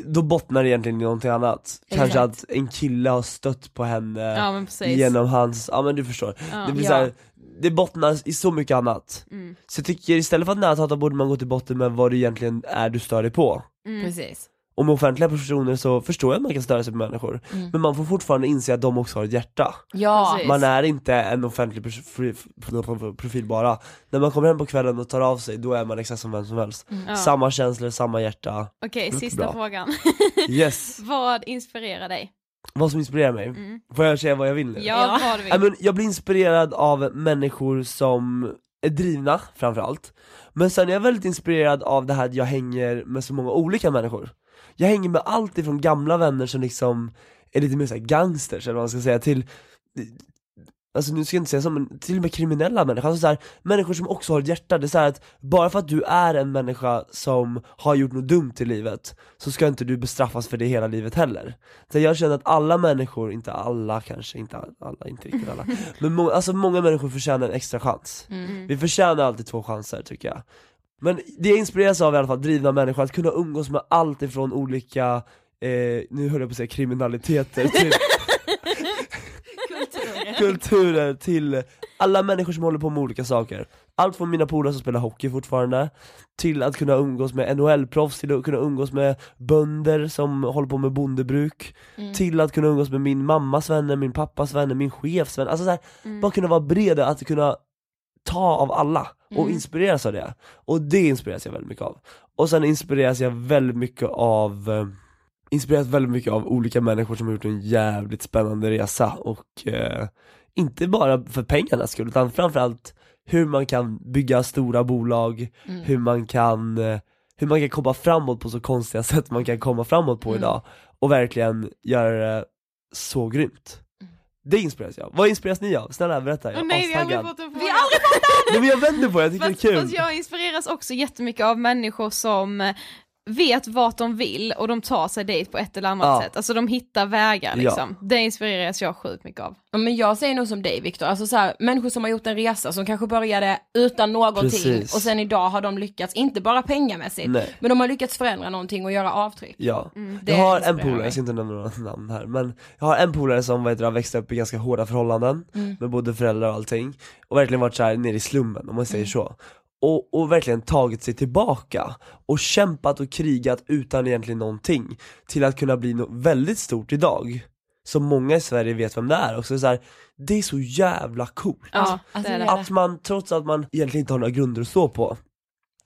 Då bottnar det egentligen i någonting annat. Kanske Exakt. att en kille har stött på henne Ja, genom hans, ja men du förstår. Ja. Det blir Ja. så här, det bottnar i så mycket annat. Mm. Så jag tycker istället för att näthata borde man gå till botten med vad det egentligen är du stör dig på. Mm. Precis. Och med offentliga personer så förstår jag att man kan störa sig på människor, Mm. men man får fortfarande inse att de också har ett hjärta. Ja. Man är inte en offentlig profil bara. När man kommer hem på kvällen och tar av sig, då är man exakt som vem som helst. Mm. Ja. Samma känslor, samma hjärta. Okej, Låter sista bra. frågan. <laughs> Yes. <laughs> Vad inspirerar dig? Vad som inspirerar mig? Mm. Får jag säga vad jag vill nu? Ja, vad du vill. Ja, men jag blir inspirerad av människor som är drivna framförallt. Men sen är jag väldigt inspirerad av det här att jag hänger med så många olika människor. Jag hänger med allt ifrån gamla vänner som liksom är lite mer såhär gangsters eller vad man ska säga till Alltså nu ska jag inte säga så men till och med kriminella människor, alltså så här, människor som också har ett hjärta, det är så att bara för att du är en människa som har gjort något dumt i livet Så ska inte du bestraffas för det hela livet heller. Så Jag känner att alla människor, inte alla kanske, inte alla, inte riktigt alla <laughs> Men må, alltså många människor förtjänar en extra chans. Mm. Vi förtjänar alltid två chanser tycker jag Men det jag inspireras av i alla fall, drivna människor, att kunna umgås med allt ifrån olika, eh, nu höll jag på att säga kriminaliteter till <laughs> kulturer till alla människor som håller på med olika saker. Allt från mina polare som spelar hockey fortfarande, till att kunna umgås med NHL-proffs, till att kunna umgås med bönder som håller på med bondebruk, Mm. till att kunna umgås med min mammas vänner, min pappas vänner, min chefs vänner, alltså så här, Mm. bara kunna vara bred, att kunna ta av alla och Mm. inspireras av det. Och det inspireras jag väldigt mycket av. Och sen inspireras jag väldigt mycket av eh, inspireras väldigt mycket av olika människor som har gjort en jävligt spännande resa och eh, inte bara för pengarnas skull utan framförallt hur man kan bygga stora bolag, Mm. hur man kan eh, hur man kan komma framåt på så konstiga sätt man kan komma framåt på Mm. idag och verkligen göra det så grymt. Det inspireras jag av. Vad inspireras ni av? Snälla berätta, jag är nej, vi har aldrig fått en fråga. Vi har aldrig fått <laughs> Nej men jag vänder på det, jag tycker Fast, det är kul. fast jag inspireras också jättemycket av människor som eh, vet vart de vill och de tar sig dit på ett eller annat Ja. sätt. Alltså de hittar vägar liksom. Det inspireras jag sjukt mycket av. Ja, men jag säger nog som dig Viktor, alltså så här, människor som har gjort en resa som kanske började utan någonting Precis. och sen idag har de lyckats, inte bara pengamässigt, Nej. men de har lyckats förändra någonting och göra avtryck. Ja, Mm, jag har en polare, jag ska inte nämna några namn här, men jag har en polare som vad heter, har växt upp i ganska hårda förhållanden Mm. med både föräldrar och allting och verkligen varit så här nere i slummen om man säger Mm. så och, och verkligen tagit sig tillbaka och kämpat och krigat utan egentligen någonting till att kunna bli något väldigt stort idag som många i Sverige vet vem det är också, så här, det är så jävla coolt Ja, alltså, det är det. att man, trots att man egentligen inte har några grunder att stå på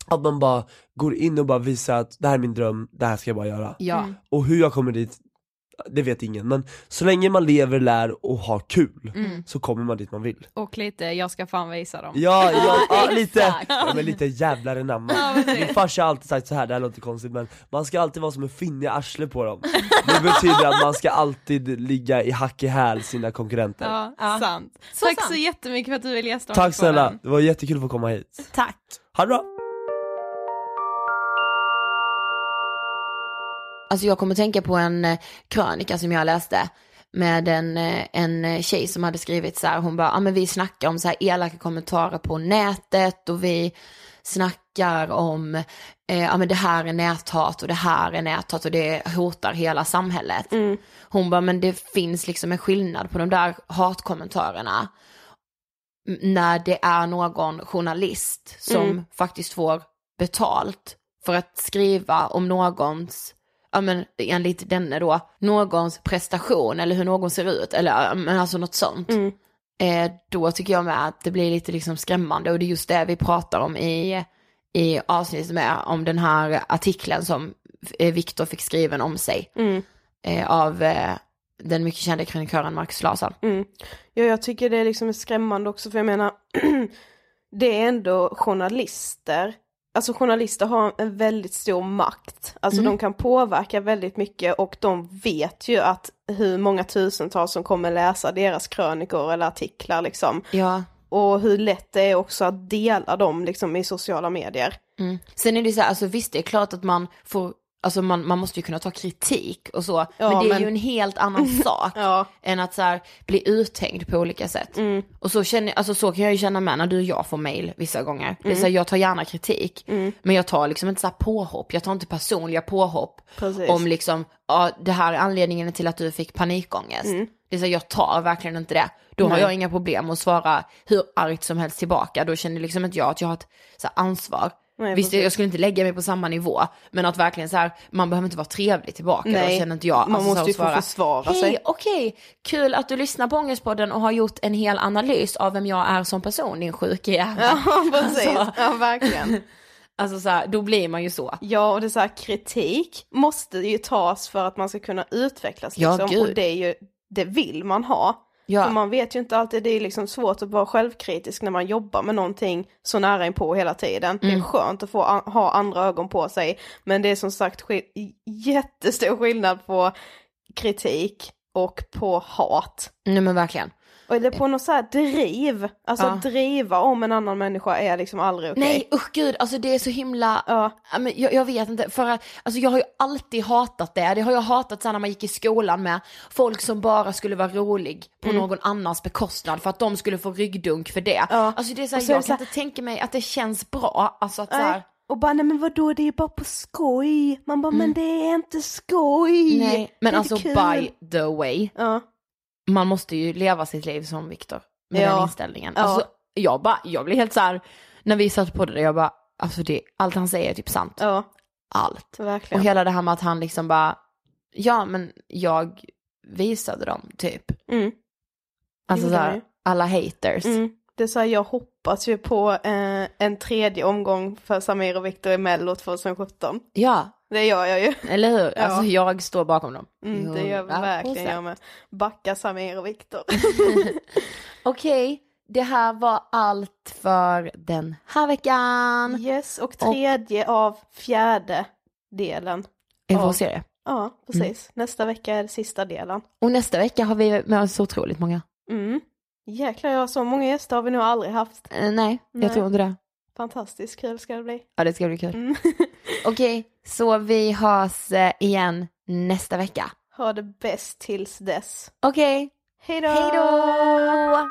att man bara går in och bara visar att det här är min dröm, det här ska jag bara göra Ja. Mm. och hur jag kommer dit, det vet ingen, men så länge man lever, lär och har kul Mm. så kommer man dit man vill Och lite, jag ska fan visa dem. Ja, ja, ja <laughs> lite, ja, men lite jävlar anamma Ja, precis. Min farsa har alltid sagt så här, det här låter konstigt men man ska alltid vara som en finne i arslet på dem Det betyder att man ska alltid ligga i hack i häl sina konkurrenter Ja, sant. Så Tack sant. så jättemycket för att du ville gästa Tack snälla, det var jättekul att få komma hit Tack. Ha det bra! Alltså jag kommer tänka på en eh, krönika som jag läste med en, eh, en eh, tjej som hade skrivit så här, hon bara, ja men vi snackar om så här elaka kommentarer på nätet och vi snackar om, eh, ja men det här är näthat och det här är näthat och det hotar hela samhället. Hon bara, men det finns liksom en skillnad på de där hatkommentarerna när det är någon journalist som Mm. faktiskt får betalt för att skriva om någons, ja men enligt denne då, någons prestation eller hur någon ser ut eller men alltså något sånt. Mm. Eh, då tycker jag med att det blir lite liksom skrämmande och det är just det vi pratar om i, i avsnittet med, om den här artikeln som eh, Viktor fick skriven om sig Mm. eh, av eh, den mycket kända krönikören Marcus Larsson. Mm. Ja, jag tycker det är liksom skrämmande också för jag menar, <clears throat> det är ändå journalister. Alltså journalister har en väldigt stor makt. Alltså Mm. de kan påverka väldigt mycket och de vet ju att hur många tusentals som kommer läsa deras krönikor eller artiklar liksom. Ja. Och hur lätt det är också att dela dem liksom i sociala medier. Mm. Sen är det så här, alltså visst det är klart att man får, alltså man, man måste ju kunna ta kritik och så, Ja, men det är men- ju en helt annan <laughs> sak Ja. än att så här, bli uthängd på olika sätt. Mm. Och så, känner, alltså, så kan jag ju känna med när du och jag får mail vissa gånger. Det är Mm. så här, jag tar gärna kritik, Mm. men jag tar liksom inte så här påhopp, jag tar inte personliga påhopp Precis. om liksom, ja det här är anledningen till att du fick panikångest. Mm. Det är så här, jag tar verkligen inte det. Då har Nej. jag inga problem att svara hur argt som helst tillbaka. Då känner liksom inte jag att jag har ett så ansvar. Nej, Visst, jag skulle inte lägga mig på samma nivå, men att verkligen så här, man behöver inte vara trevlig tillbaka. Nej, då känner inte jag. man Alltså, så måste ju få svara, försvara Hej, sig." okej, kul att du lyssnar på Ångestpodden och har gjort en hel analys av vem jag är som person, din sjuke jävel. <laughs> Ja, precis. Alltså, Ja, verkligen. <laughs> alltså så här, då blir man ju så. Ja, och det är så här, kritik måste ju tas för att man ska kunna utvecklas. Ja, Liksom. gud. Och det är ju, det vill man ha. Ja. För man vet ju inte alltid, det är liksom svårt att vara självkritisk när man jobbar med någonting så nära inpå hela tiden. Det är Mm. skönt att få ha andra ögon på sig. Men det är som sagt skill- jättestor skillnad på kritik och på hat. Nej men verkligen. Är på något så här driv. Alltså Ja. att driva om en annan människa är liksom aldrig okej. Nej usch gud, alltså det är så himla, Ja. Men jag, jag vet inte, för att, alltså jag har ju alltid hatat det, det har jag hatat sen när man gick i skolan med folk som bara skulle vara rolig på Mm. någon annans bekostnad för att de skulle få ryggdunk för det. Ja. Alltså det är så här, så jag det kan så inte tänka mig att det känns bra, alltså att så Nej. här, Och bara, nej men vadå, det är bara på skoj. Man bara, men det är inte skoj. Mm. nej, men alltså kul. by the way, Ja. Man måste ju leva sitt liv som Viktor med Ja. den inställningen. Ja. Alltså jag bara, jag blir helt så här, när vi satt på det, jag bara, alltså det, allt han säger är typ sant. Ja, Allt. verkligen. Och hela det här med att han liksom bara, ja men jag visade dem typ. Mm. Alltså såhär, alla haters. Mm. Det är så här, jag hoppas ju på eh, en tredje omgång för Samir och Viktor i Mello 2017. Ja, Det gör jag ju. eller hur? Ja. Alltså jag står bakom dem. Mm, det gör vi 100%. verkligen jag med. Backa Samir och Viktor. <laughs> <laughs> Okej, det här var allt för den här veckan. yes, och tredje av fjärde delen. En vår Ja. serie. Ja, precis. Nästa vecka är det sista delen. Och nästa vecka har vi med oss otroligt många. Mm. Jäklar, jag har så många gäster har vi nog aldrig haft. Eh, nej, Nej. jag tror inte det. Fantastiskt kul ska det bli. Ja, det ska bli kul. Mm. <laughs> Okej, så vi hörs eh, igen nästa vecka. Ha det bäst tills dess. Okej, Hej då! hej då!